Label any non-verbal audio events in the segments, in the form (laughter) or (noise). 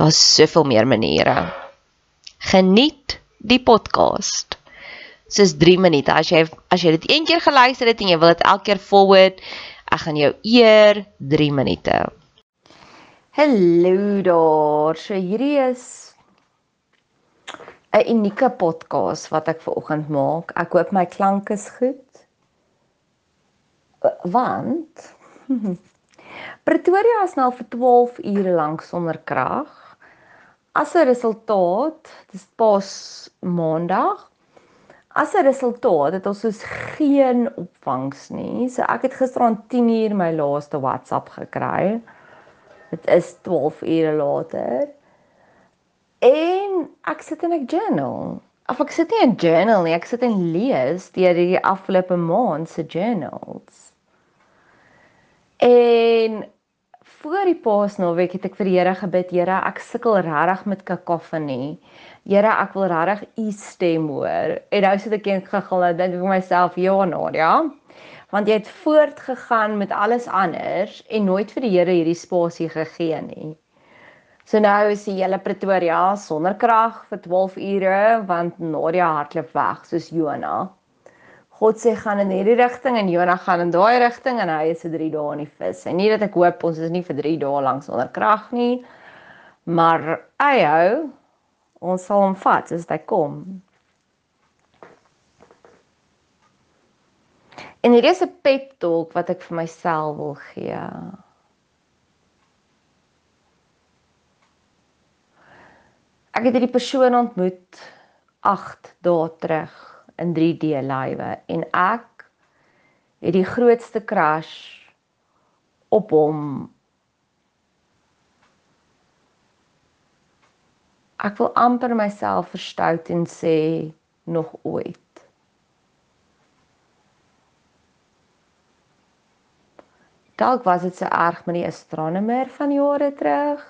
Daar's soveel meer maniere. Geniet die podcast. Dis 3 minute. As jy as jy dit een keer geluister het en jy wil dit elke keer forward, ek gaan jou eer 3 minute. Hallo daar. So hierdie is 'n unieke podcast wat ek ver oggend maak. Ek hoop my klank is goed. Want (laughs) Pretoria is nou vir 12 ure lank sonder krag. As 'n resultaat, dis pas maandag. As 'n resultaat het ons soos geen opvangs nie. So ek het gisteraan 10uur my laaste WhatsApp gekry. Dit is 12 ure later. En ek sit in 'n journal. Of ek sit nie in 'n journal nie, ek sit en lees deur die afgelope maand se journals. En voor die Paasnaweek het ek vir die Here gebid, Here, ek sukkel regtig met kakofonie. Here, ek wil regtig u stem hoor. En nou sit ek en gegil en dink vir myself, ja, Nadia. Want jy het voortgegaan met alles anders en nooit vir die Here hierdie spasie gegee nie. So nou is die hele Pretoria sonder krag vir 12 ure want Nadia hardloop weg soos Jonah. God sê gaan in hierdie rigting en Jonah gaan in daai rigting en hy is vir 3 dae in die vis. En nie dat ek hoop ons is nie vir 3 dae lank sonder krag nie. Maar hy hou ons sal hom vat as hy kom. En hier is 'n pep talk wat ek vir myself wil gee. Ek het hierdie persoon ontmoet 8 dae terug in 3D lywe en ek het die grootste crush op hom ek wil amper myself verstout en sê nog ooit Dalk was dit so erg met die astronomer van jare terug.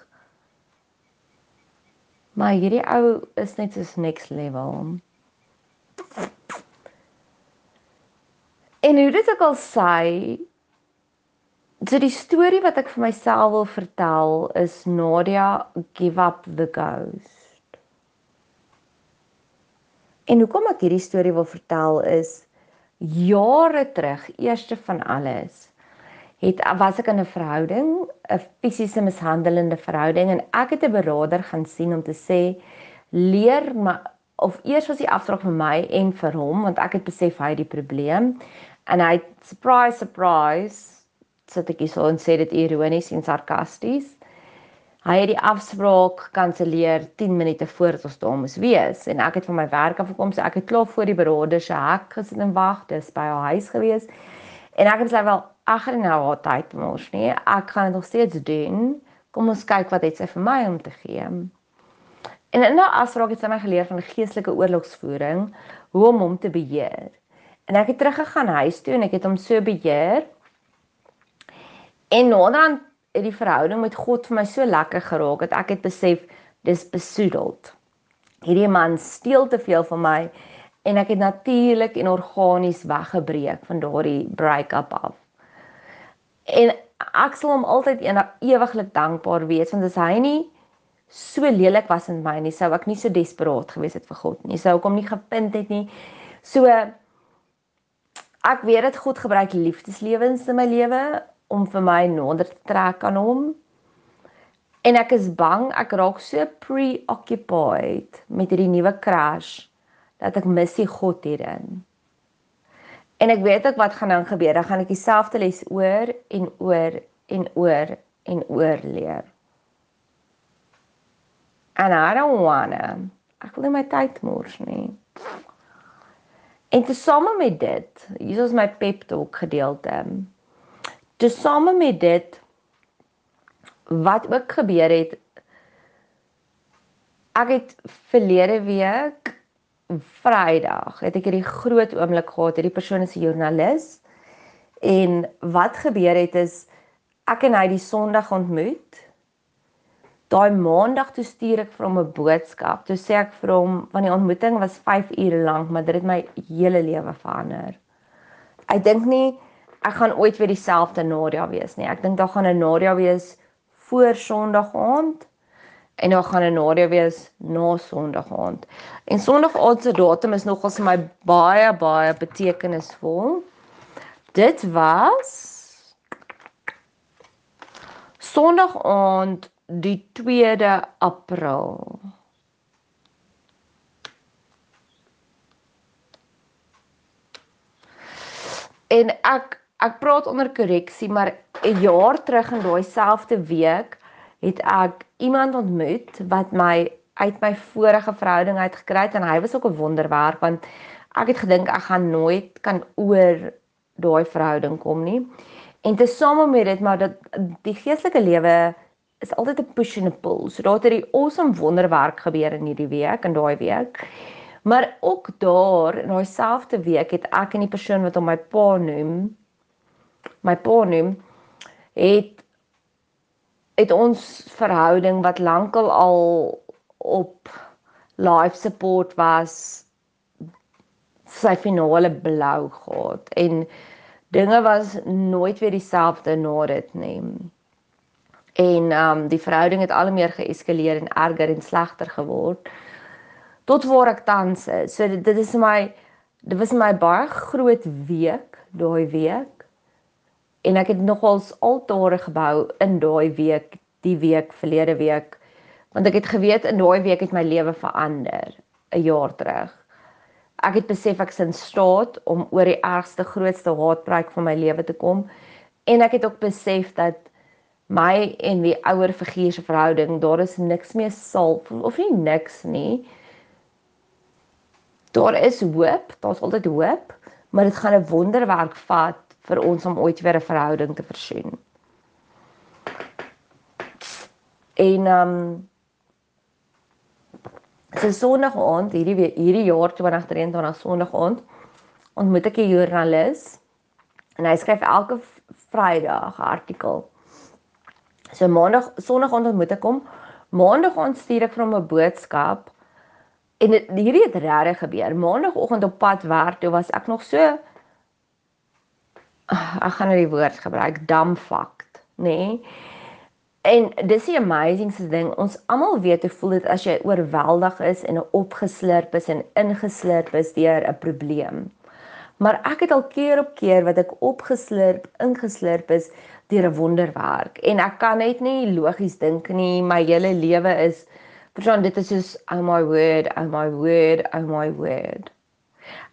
Maar hierdie ou is net soos next level. En hoe dit ook al sê, so die storie wat ek vir myself wil vertel is Nadia give up the ghost. En hoekom ek hierdie storie wil vertel is jare terug, eerste van alles, het was ek in 'n verhouding, 'n fisiese mishandelende verhouding en ek het 'n beraader gaan sien om te sê leer maar of eers was die afspraak vir my en vir hom want ek het besef hy het die probleem en hy surprise surprise sit ek hier so en sê dit ironies en sarkasties. Hy het die afspraak kanselleer 10 minute voor ons daar moes wees en ek het van my werk af gekom so ek het klaar voor die beraader se hek gesit en wag dis by haar huis gewees. En ek het gesê wel ag nee nou haar tyd mos nie. Ek gaan dit nog steeds doen. Kom ons kyk wat het sy vir my om te gee. En in 'n afspraak het sy my geleer van geestelike oorlogsvoering, hoe om hom te beheer. En ek het teruggegaan huis toe en ek het hom so beheer. En naderhand het die verhouding met God vir my so lekker geraak dat ek het besef dis besoedeld. Hierdie man steel te veel van my en ek het natuurlik en organies weggebreek van daardie break-up af. En ek sal hom altyd ewiglik dankbaar wees want as hy nie so lelik was in my nie, sou ek nie so desperaat gewees het vir God nie. Sou ek hom nie gevind het nie. So ek weet dit God gebruik liefdeslewens in my lewe om vir my nader te trek aan hom. En ek is bang ek raak so preoccupied met hierdie nuwe crash dat ek mis die God hierin. En ek weet ook wat gaan dan gebeur. Dan gaan ek dieselfde les oor en oor en oor en oor leer. And I don't wanna. Ek wil nie my tyd mors nie. En tesame met dit, hier is my pep talk gedeelte. Tesame met dit wat ook gebeur het ek het verlede week Vrydag het ek hierdie groot oomblik gehad. Hierdie persoon is 'n joernalis. En wat gebeur het is ek en hy die Sondag ontmoet Daai maandag toe stuur ek vir hom 'n boodskap. Toe sê ek vir hom want die ontmoeting was 5 ure lank, maar dit het my hele lewe verander. Ek dink nie ek gaan ooit weer dieselfde Nadia wees nie. Ek dink daar gaan 'n Nadia wees voor Sondag aand en dan gaan 'n Nadia wees na Sondag aand. En Sondag aand se datum is nogals vir my baie baie betekenisvol. Dit was Sondag aand die 2de April. En ek ek praat onder korreksie, maar 'n jaar terug in daai selfde week het ek iemand ontmoet wat my uit my vorige verhouding uit gekry het en hy was ook 'n wonderwerk want ek het gedink ek gaan nooit kan oor daai verhouding kom nie. En tesame met dit maar dat die geestelike lewe is altyd 'n push and a pull. So daar het 'n awesome wonderwerk gebeur in hierdie week en daai week. Maar ook daar in daai selfde week het ek en die persoon wat hom my pa noem, my pa noem, het het ons verhouding wat lankal al op life support was sy finale blou gehad en dinge was nooit weer dieselfde na dit nie en um die verhouding het al meer geeskaleer en erger en slegter geword tot waar ek tans is. So dit, dit is my dit was my baie groot week daai week en ek het nogals altare gebou in daai week, die week verlede week want ek het geweet in daai week het my lewe verander 'n jaar terug. Ek het besef ek is in staat om oor die ergste grootste haatbreuk van my lewe te kom en ek het ook besef dat my en die ouer figuur se verhouding, daar is niks meer sal of nie niks nie. Daar is hoop, daar's altyd hoop, maar dit gaan 'n wonderwerk vat vir ons om ooit weer 'n verhouding te versoen. En ehm um, se Sondag aand hierdie hierdie jaar 2023 Sondag aand ontmoet ek 'n joernalis en hy skryf elke Vrydag artikel. So maandag sonderdag ontmoet ek hom. Maandag ontstuur ek vir hom 'n boodskap. En dit hierdie het regtig gebeur. Maandagoggend op pad werk, toe was ek nog so ek gaan nou die woord gebruik, dumbfucked, nê? Nee? En dis die amazingste ding. Ons almal weet hoe voel dit as jy oorweldig is en opgeslurp is en ingeslurp is deur 'n probleem. Maar ek het al keer op keer wat ek opgeslurp, ingeslurp is deur 'n wonderwerk en ek kan net nie logies dink nie. My hele lewe is verstaan dit is soos oh my word, oh my word, oh my word.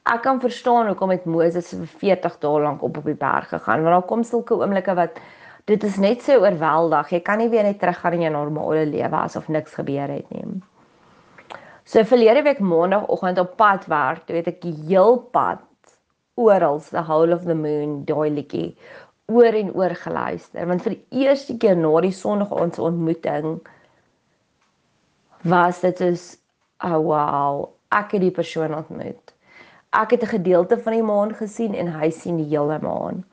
Ek kan verstaan hoekom het Moses vir 40 dae lank op op die berg gegaan want daar kom sulke oomblikke wat dit is net so oorweldig. Jy kan nie weer net teruggaan in jou normale lewe asof niks gebeur het nie. So verlede week maandagooggend op pad werk, toe het ek die heel pad oral the whole of the moon daai liedjie oor en oor geluister want vir die eerste keer na die sonnige ons ontmoeting was dit is oh wow ek het die persoon ontmoet ek het 'n gedeelte van die maan gesien en hy sien die hele maan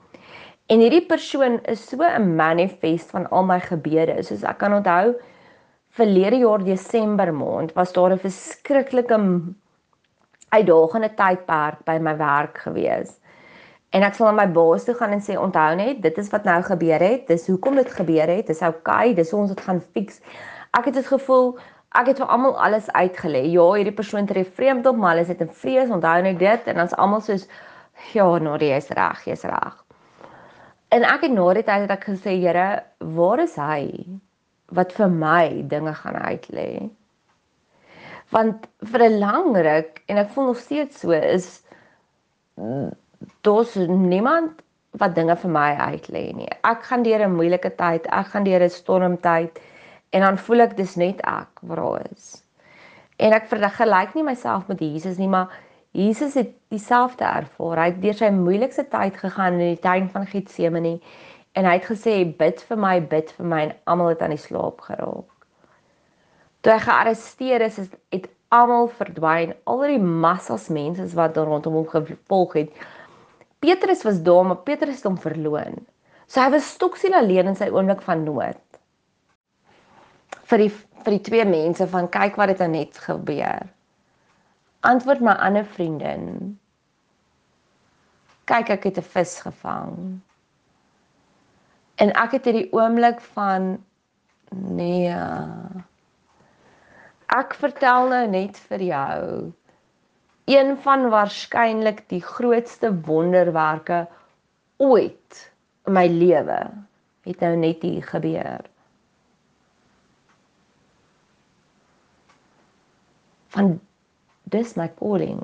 En hierdie persoon is so 'n manifest van al my gebede. Soos ek kan onthou verlede jaar Desember maand was daar 'n verskriklike uitdagende tydperk by my werk gewees. En ek sal aan my baas toe gaan en sê onthou net, dit is wat nou gebeur het. Dis hoekom dit gebeur het. Dis oukei. Dis ons dit gaan fix. Ek het dit gevoel ek het vir almal alles uitgelê. Ja, hierdie persoon tree vreemd op, maar hulle net in vrees. Onthou net dit en dan's almal soos ja, nou, jy's reg, jy's reg. En ek het na die tyd het ek gesê, Here, waar is hy wat vir my dinge gaan uitlê? Want vir 'n lang ruk en ek voel nog steeds so is daar's niemand wat dinge vir my uitlê nie. Ek gaan deur 'n moeilike tyd, ek gaan deur 'n stormtyd en dan voel ek dis net ek wat daar is. En ek vergelyk nie myself met Jesus nie, maar Jesus het dieselfde ervaar. Hy het deur sy moeilikste tyd gegaan in die tuin van Getsemane en hy het gesê bid vir my, bid vir my en almal het aan die slaap geraak. Toe hy gearresteer is, het almal verdwyn. Al die massas mense wat rondom hom gevolg het. Petrus was daar, maar Petrus het hom verloon. So hy was stoksiel alleen in sy oomblik van nood. Vir die vir die twee mense van kyk wat het nou net gebeur antwoord my ander vriendin. Kyk, ek het 'n vis gevang. En ek het hierdie oomblik van nee. Ek vertel nou net vir jou een van waarskynlik die grootste wonderwerke ooit in my lewe het nou net hier gebeur. Van dis my calling.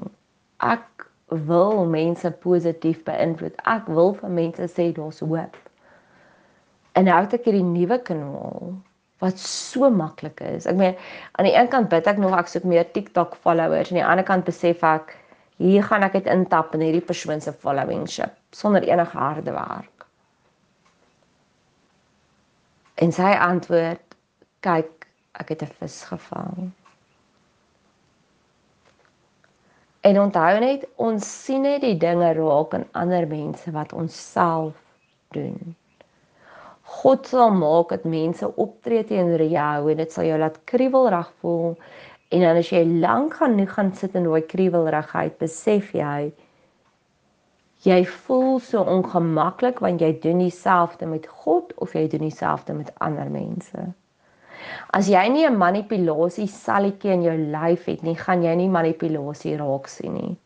Ek wil mense positief beïnvloed. Ek wil vir mense sê daar's hoop. En nou het ek hierdie nuwe kanaal wat so maklik is. Ek meen aan die een kant bid ek nog ek soek meer TikTok followers en aan die ander kant besef ek hier gaan ek dit intap in hierdie persoon se followingship sonder enige harde werk. En sy antwoord kyk ek het 'n vis gevang. En onthou net ons sien net die dinge raak in ander mense wat ons self doen. God sal maak dat mense optree teenoor jou en dit sal jou laat kriebelrig voel en dan as jy lank nie gaan sit in daai kriebelrigheid besef jy jy voel so ongemaklik want jy doen dieselfde met God of jy doen dieselfde met ander mense. As jy nie 'n manipulasie salletjie in jou lyf het nie, gaan jy nie manipulasie raak sien nie.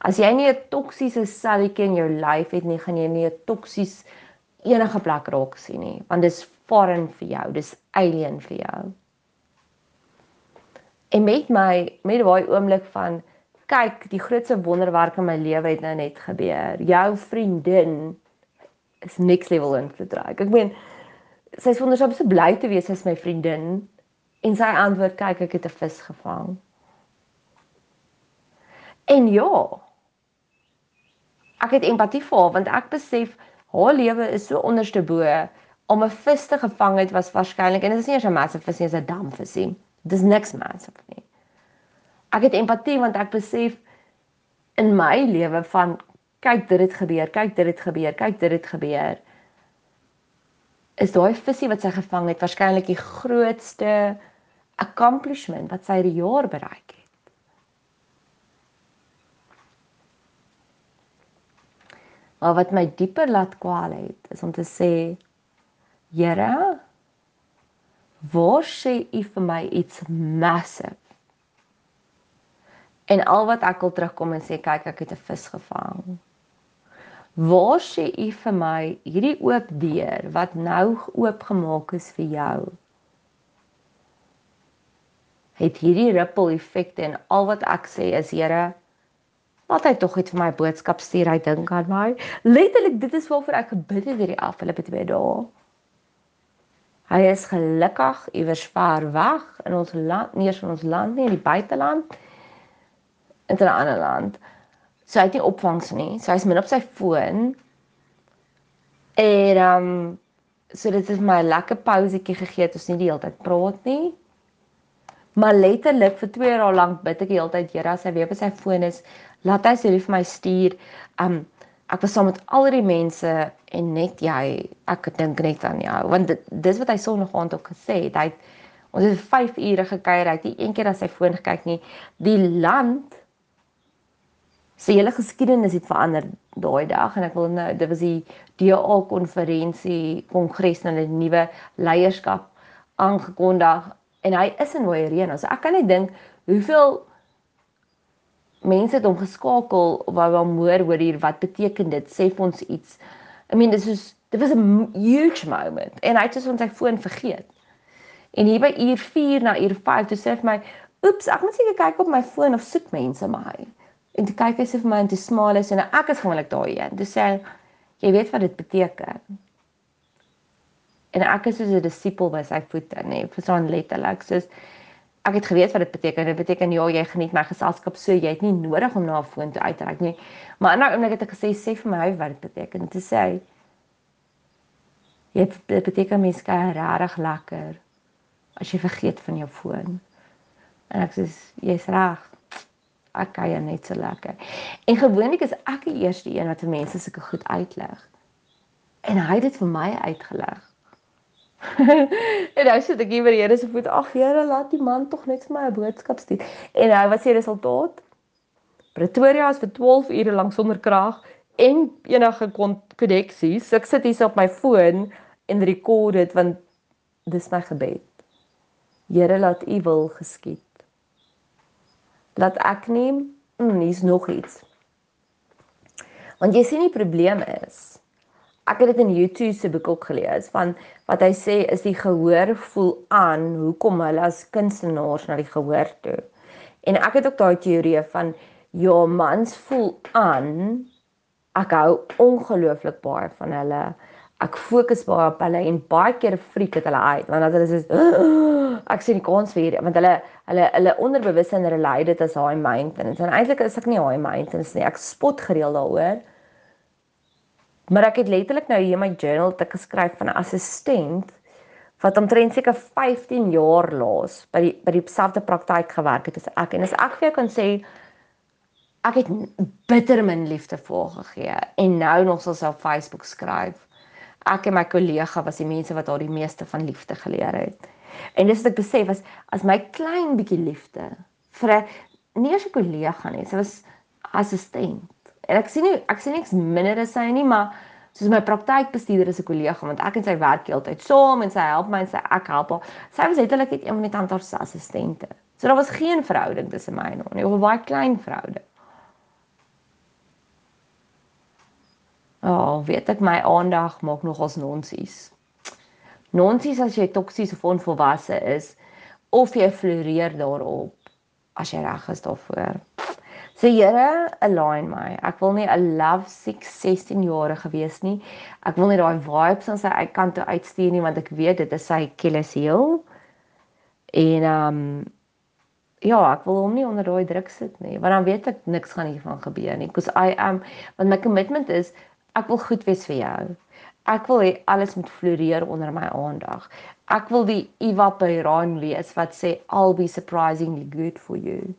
As jy nie 'n toksiese salletjie in jou lyf het nie, gaan jy nie 'n toksies enige plek raak sien nie, want dis foreign vir jou, dis alien vir jou. En met my met daai oomblik van kyk, die grootste wonderwerk in my lewe het nou net gebeur. Jou vriendin is next level invloed. Ek meen sy is wonderskap so bly te wees as my vriendin en sy antwoord kyk ek het 'n vis gevang. En ja. Ek het empatie vir haar want ek besef haar lewe is so onderste bo om 'n vis te gevang het was waarskynlik en dit is nie eers 'n massive vis nie, dit is 'n damvisie. Dis niks massive nie. Ek het empatie want ek besef in my lewe van kyk dit het gebeur, kyk dit het gebeur, kyk dit het gebeur. is daai visie wat sy gevang het waarskynlik die grootste accomplishment wat sy die jaar bereik het. Maar wat my dieper laat kwaal het, is om te sê Here, waar sê U vir my iets massive? En al wat ek wil terugkom en sê kyk ek het 'n vis gevang. Waar sê U vir my hierdie oop deur wat nou oopgemaak is vir jou? Het hierdie ripple effekte en al wat ek sê is Here, laat hy tog net vir my boodskap stuur. Hy dink aan my. Letterlik dit is waarvoor ek gebid het hierdie afgelope 2 dae. Hy is gelukkig iewers ver weg in ons land, nie eens in ons land nie, in die buiteland. In 'n ander land. So hy het nie opvangs nie. So hy's min op sy foon. En ehm um, so dit het my 'n lekker pausetjie gegee het ons nie die hele tyd praat nie. Maar letterlik vir 2 jaar lank bid ek die hele tyd Here as hy weer op sy foon is, laat hy sy lief vir my stuur. Um, ek was saam met al die mense en net jy, ek dink net aan jou want dit dis wat hy sonnaand ook gesê het. Hy het ons het 5 ure gekuier, hy het nie een keer na sy foon gekyk nie. Die land sy hele geskiedenis het verander daai dag en ek wil nou dit was die DA konferensie kongres nou 'n nuwe leierskap aangekondig en hy is in Mooi Arena. So ek kan net dink hoeveel mense het hom geskakel wou hom hoor hoor hier wat beteken dit sê ons iets. I mean this is dit was 'n huge moment en hy het soos sy foon vergeet. En hier by uur 4 na uur 5 toe sê hy vir my, "Oeps, ek moet seker kyk op my foon of soek mense my." En toe kyk hy sê vir my en toe smaal hy en nou, ek is gewoonlik daai een. Toe sê hy, "Jy weet wat dit beteken." En ek is soos 'n disipel by sy voete, nê, nee, verstaan letterlik, soos ek het geweet wat dit beteken. Dit beteken ja, jy geniet my geselskap so, jy het nie nodig om na 'n foon toe uit te reik nie. Maar 'n oomblik het ek gesê, "Sê vir my wat dit beteken." Toe sê hy, "Jy dit beteken mens kan regtig lekker as jy vergeet van jou foon." En ek sê, "Jy's reg." ek kuier net so lekker. En gewoonlik is ek die eerste een wat vir mense sulke goed uitleg. En hy het dit vir my uitgelig. (laughs) en nou sit ek hier by die Here se voet. Ag Here, laat die man tog net vir my 'n boodskap stuur. En nou wat sê die resultaat? Pretoria is vir 12 ure lank sonder krag en enige koneksies. So ek sit hier op my foon en rekord dit want dis my gebed. Here, laat U wil geskied laat ek neem, mm, hier's nog iets. Want jy sien die probleem is ek het dit in YouTube se boek ook gelees van wat hy sê is die gehoor voel aan hoekom hulle as kunstenaars na die gehoor toe. En ek het ook daai teorie van ja, mans voel aan. Ek hou ongelooflik baie van hulle. Ek fokus baie op hulle en baie keer freak dit hulle uit want hulle sê ek sien die kans vir hierdie want hulle hulle hulle onderbewussyn relate dit as high maintenance. En eintlik is ek nie high maintenance nie. Ek spot gereeld daaroor maar ek het letterlik nou hier in my journal te geskryf van 'n assistent wat omtrent seker 15 jaar laas by die by dieselfde praktyk gewerk het as ek en as ek vir jou kan sê ek het bitter min liefde vir haar gegee en nou nog sal sy op Facebook skryf ek en my kollega was die mense wat haar die meeste van liefde geleer het. En dis wat ek besef was as my klein bietjie liefde vir 'n nie eens 'n kollega nie, sy was assistent. En ek sien nie ek sien niks minder as sy nie, maar soos my praktykbestuurder is 'n kollega want ek en sy werk heeltyd saam en sy help my en sy ek help haar. Sy was letterlik net een van die tandarts se assistente. So daar was geen verhouding tussen my en haar nie, of 'n baie klein verhouding. Ja, oh, weet ek my aandag maak nog ons nonsies. Nonsies as jy toksies of onvolwasse is of jy floreer daarop as jy reg is daarvoor. So Here, align my. Ek wil nie 'n love sick 16 jaar gewees nie. Ek wil nie daai vibes aan sy kant toe uitstuur nie want ek weet dit is sy Achilles heel. En um ja, ek wil hom nie onder daai druk sit nie want dan weet ek niks gaan hiervan gebeur nie because I am want my commitment is Ek wil goed wees vir jou. Ek wil hê alles moet floreer onder my aandag. Ek wil die Eva Peyraan wees wat sê I'll be surprisingly good for you.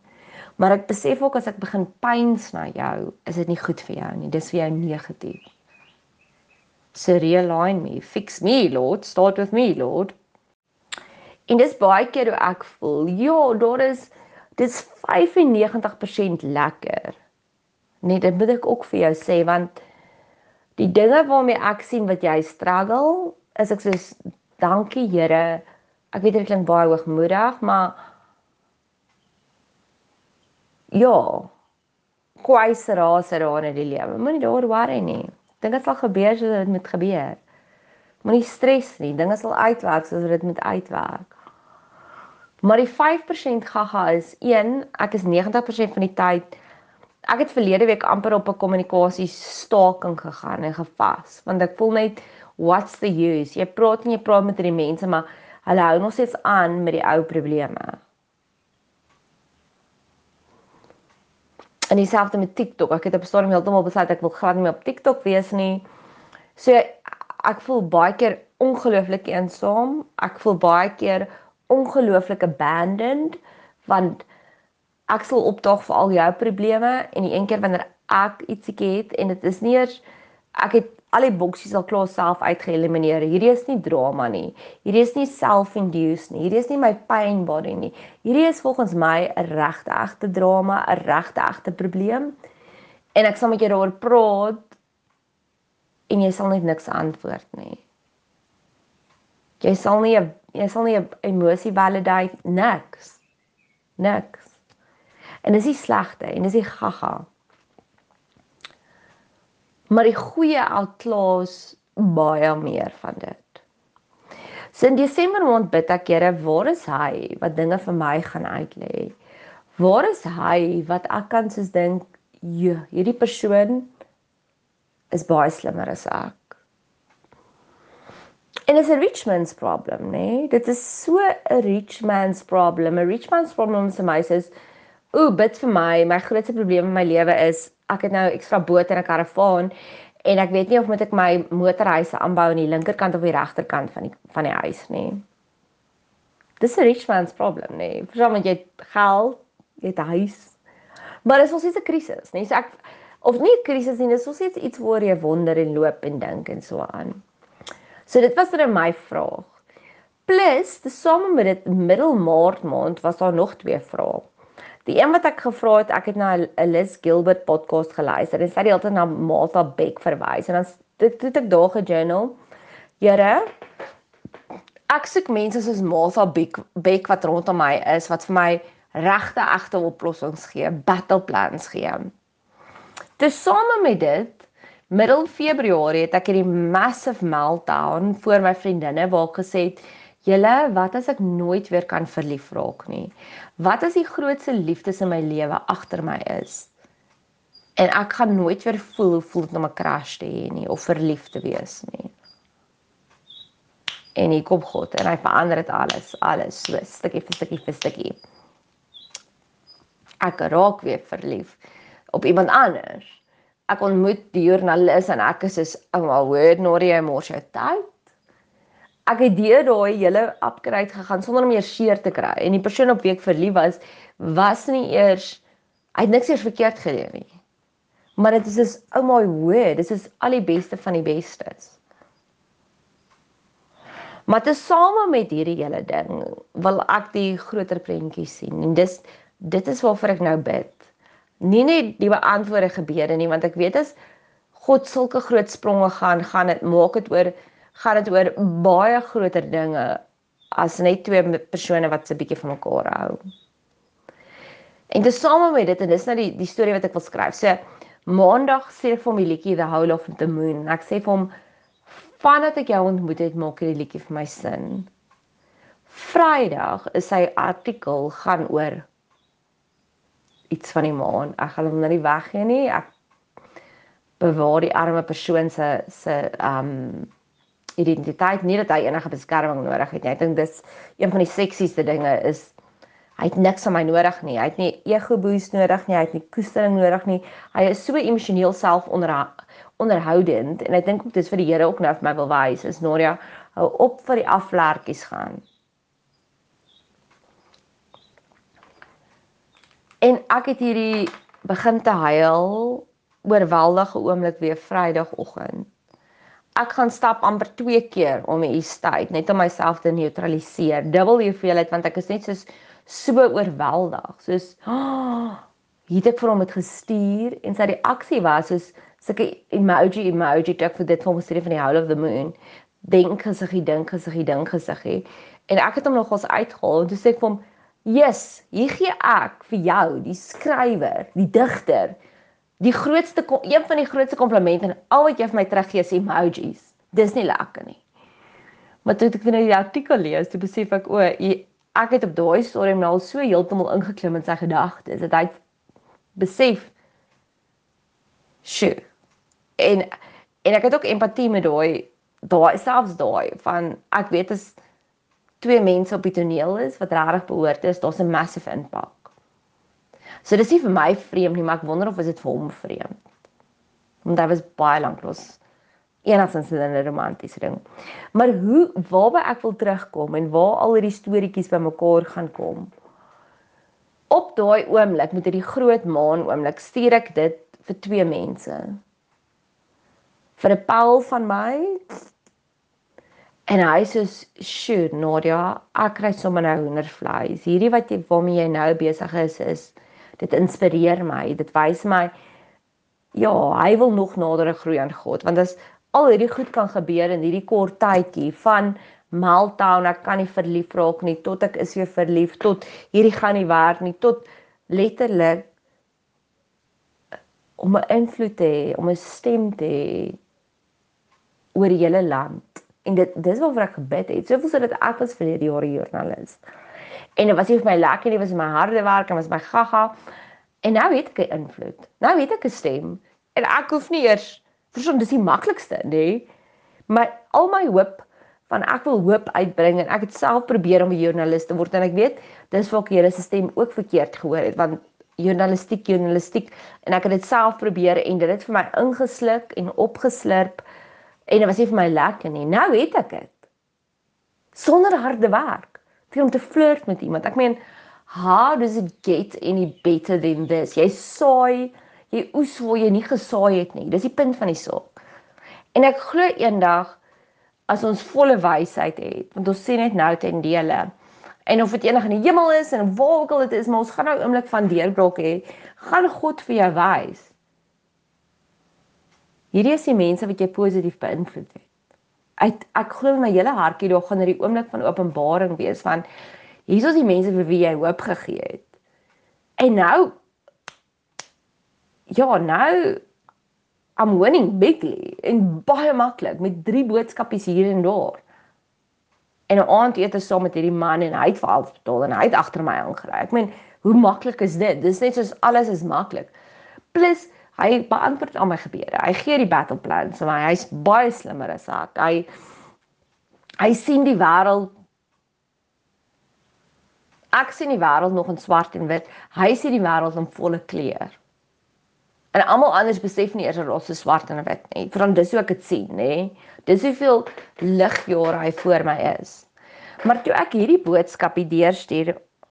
Maar ek besef ook as ek begin pyns na jou, is dit nie goed vir jou nie. Dis vir jou negatief. So realign me, fix me, Lord, start with me, Lord. En dis baie keer hoe ek voel. Ja, daar is dis 95% lekker. Nee, dit moet ek ook vir jou sê want die dinge waarmee ek sien wat jy struggle, is ek soos dankie Here. Ek weet dit klink baie hoogmoedig, maar ja, kwais raas daar in die lewe. Moenie daar worry nie. Dinge sal gebeur soos dit moet gebeur. Moenie stres nie. Dinge sal uitwerk soos dit moet uitwerk. Maar die 5% gaga is 1, ek is 90% van die tyd ek het verlede week amper op 'n kommunikasie staking gegaan en gevas want ek voel net what's the use? Jy praat en jy praat met die mense maar hulle hou nog steeds aan met die ou probleme. En dieselfde met TikTok. Ek het op 'n stadium heeltemal besluit ek wil glad nie meer op TikTok wees nie. So ek voel baie keer ongelooflik eensaam. Ek voel baie keer ongelooflik abandoned want ek sal opdaag vir al jou probleme en die een keer wanneer ek ietsie het en dit is nie eers ek het al die boksies al klaar self uitgeëlimineer. Hierdie is nie drama nie. Hierdie is nie self-induced nie. Hierdie is nie my pain body nie. Hierdie is volgens my 'n regte egte drama, 'n regte egte probleem. En ek sal met jou daaroor praat en jy sal net niks antwoord nie. Jy sal nie jy sal nie 'n emosie validate niks. Niks. En dis die slegte en dis die gaga. Maar die goeie outlaws baie meer van dit. So in Desember maand bid ek Here, waar is hy wat dinge vir my gaan uitlê? Waar is hy wat ek kan soos dink, "Jo, hierdie persoon is baie slimmer as ek." En dit is 'n rich man's problem, né? Nee? Dit is so 'n rich man's problem. 'n Rich man's problem vir my is, "Ooh, bid vir my. My grootste probleem in my lewe is ek het nou ekstra boot en 'n karavaan en ek weet nie of moet ek my motorhuise aanbou aan die linkerkant of die regterkant van die van die huis nie." Dis 'n rich man's problem? Nee? Verstaan want jy geld, jy het huis. Maar dit is ons iets 'n krisis? Nee? So ek of nie 'n krisis nie, dis ons iets waar jy wonder en loop en dink en so aan. So dit was dan my vraag. Plus, tesame met dit middel Maart maand was daar nog twee vrae. Die een wat ek gevra het, ek het na 'n Liz Gilbert podcast geluister en sy het altyd na Martha Beck verwys en dan dit het ek daar gejournal. Here, ek soek mense soos Martha Beck, Beck wat rondom my is wat vir my regte egte oplossings gee, battle plans gee. Tesame met dit middel Februarie het ek hierdie massive meltdown voor my vriendinne waar ek gesê het julle wat as ek nooit weer kan verlief raak nie? Wat as die grootste liefdes in my lewe agter my is? En ek gaan nooit weer voel hoe voel dit om 'n crush te hê nie of verlief te wees nie. En hier kom God en hy verander dit alles alles. So stukkie vir stukkie vir stukkie. Ek raak weer verlief op iemand anders. Ek ontmoet die joernalis en ek is soos oh my word Nori jy mors jou tyd. Ek het deur daai hele upgrade gegaan sonder om meer seer te kry en die persoon op wie ek verlief was was nie eers hy het niks eers verkeerd gedoen nie. Maar dit is is oh my word, dit is al die beste van die bestes. Maar te same met hierdie hele ding wil ek die groter prentjie sien en dis dit is waarvoor ek nou bid nie net die beantwoorde gebede nie want ek weet as God sulke groot spronge gaan gaan dit maak dit oor gaan dit oor baie groter dinge as net twee persone wat se bietjie van mekaar hou. En dis same met dit en dis nou die die storie wat ek wil skryf. So Maandag sê ek vir hom die liedjie The Howl of the Moon. Ek sê vir hom vandat ek jou ontmoet het, maak hierdie liedjie vir my sin. Vrydag is sy artikel gaan oor iets van die maan. Ek gaan hom nou nie weggee nie. Ek bewaar die arme persoon se se um identiteit nie dat hy enige beskerming nodig het nie. Ek dink dis een van die seksieste dinge is hy het niks van my nodig nie. Hy het nie ego boost nodig nie. Hy het nie koestering nodig nie. Hy is so emosioneel self onder onderhoudend en ek dink ook dis vir die Here ook nou vir my wil wys is Noria hou op vir die aflertjies gaan. En ek het hierdie begin te huil oorweldige oomblik weer Vrydagoggend. Ek gaan stap amper 2 keer om die estate net om myself te neutraliseer. Dubbel die hoeveelheid want ek is net so so oorweldig. Soos (gasps) oh, het ek vir hom dit gestuur en sy reaksie was soos sulke emoji emoji ek vir dit van gestuur van die Howl of the Moon. Dink gesiggie, dink gesiggie, dink gesiggie. En ek het hom nogals uitgehaal en toe sê ek vir hom, "Yes, hier gee ek vir jou, die skrywer, die digter, die grootste een van die grootste komplimente en al wat jy vir my teruggee is emojis. Dis nie lekker nie. Maar toe ek nou die artikel lees, toe besef ek o, ek het op daai stadium nou al so heeltemal ingeklim in sy gedagtes dat hy besef sjoe. En en ek het ook empatie met daai daai selfs daai van ek weet as twee mense op die toneel is wat regtig behoort is, daar's 'n massive impak. So dis nie vir my vreemd nie, maar ek wonder of dit vir hom vreemd. Want hy was baie lank los enigstens in 'n romantiese ding. Maar hoe waarby ek wil terugkom en waar al hierdie storieetjies bymekaar gaan kom. Op daai oomblik met hierdie groot maan oomblik stuur ek dit vir twee mense. Vir 'n Paul van my En hy sê, "Sjoe, Nadia, ek kry sommer nou hoendervleis. Hierdie wat jy waarmee jy nou besig is is dit inspireer my. Dit wys my ja, hy wil nog nader groei aan God, want as al hierdie goed kan gebeur in hierdie kort tydjie van meltdown, ek kan nie verlief raak nie tot ek is weer verlief tot hierdie gaan nie werk nie tot letterlik om 'n invloed te hê, om 'n stem te hê oor die hele land. En dit dis waarvoor ek gebid het. Soveel sodat ek was vir hierdie jare joernalis. En dit was nie vir my lekker nie, dit was my harde werk en was my gaga. En nou het ek 'n invloed. Nou het ek 'n stem en ek hoef nie eers verstaan dis die maklikste, nê? Nee. Maar al my hoop van ek wil hoop uitbring en ek het self probeer om 'n joernalis te word en ek weet dis ek Here se stem ook verkeerd gehoor het want journalistiek journalistiek en ek het dit self probeer en dit het vir my ingesluk en opgeslurp en dit was nie vir my lekker nie. Nou het ek dit. Sonder harde werk vir om te flirt met iemand. Ek meen, how does it get any better than this? Jy saai, jy oes waar jy nie gesaai het nie. Dis die punt van die saak. En ek glo eendag as ons volle wysheid het, want ons sien net nou ten dele. En of dit enig in die hemel is en waar ook al dit is, maar ons gaan nou oomblik van deurbraak hê, gaan God vir jou wys. Hierdie is die mense wat jy positief beïnvloed het uit ek glo my hele hartjie daar gaan er oomblik van openbaring wees van hier is die mense vir wie jy hoop gegee het. En nou ja, nou I'm winning bigly en baie maklik met drie boodskapies hier en daar. En 'n aand eet ek saam met hierdie man en hy het vir alles betaal en hy het agter my aangery. Ek meen, hoe maklik is dit? Dis net soos alles is maklik. Plus hy beantwoord al my gebede. Hy gee die battle plans vir my. Hy's baie slimmer as ek. Hy hy sien die wêreld Ek sien die wêreld nog in swart en wit. Hy sien die wêreld in volle kleur. En almal anders besef nie eers dat dit so swart en wit nie. Want dis hoe ek dit sien, nê? Dis hoeveel ligjare hy voor my is. Maar toe ek hierdie boodskap hier deurstuur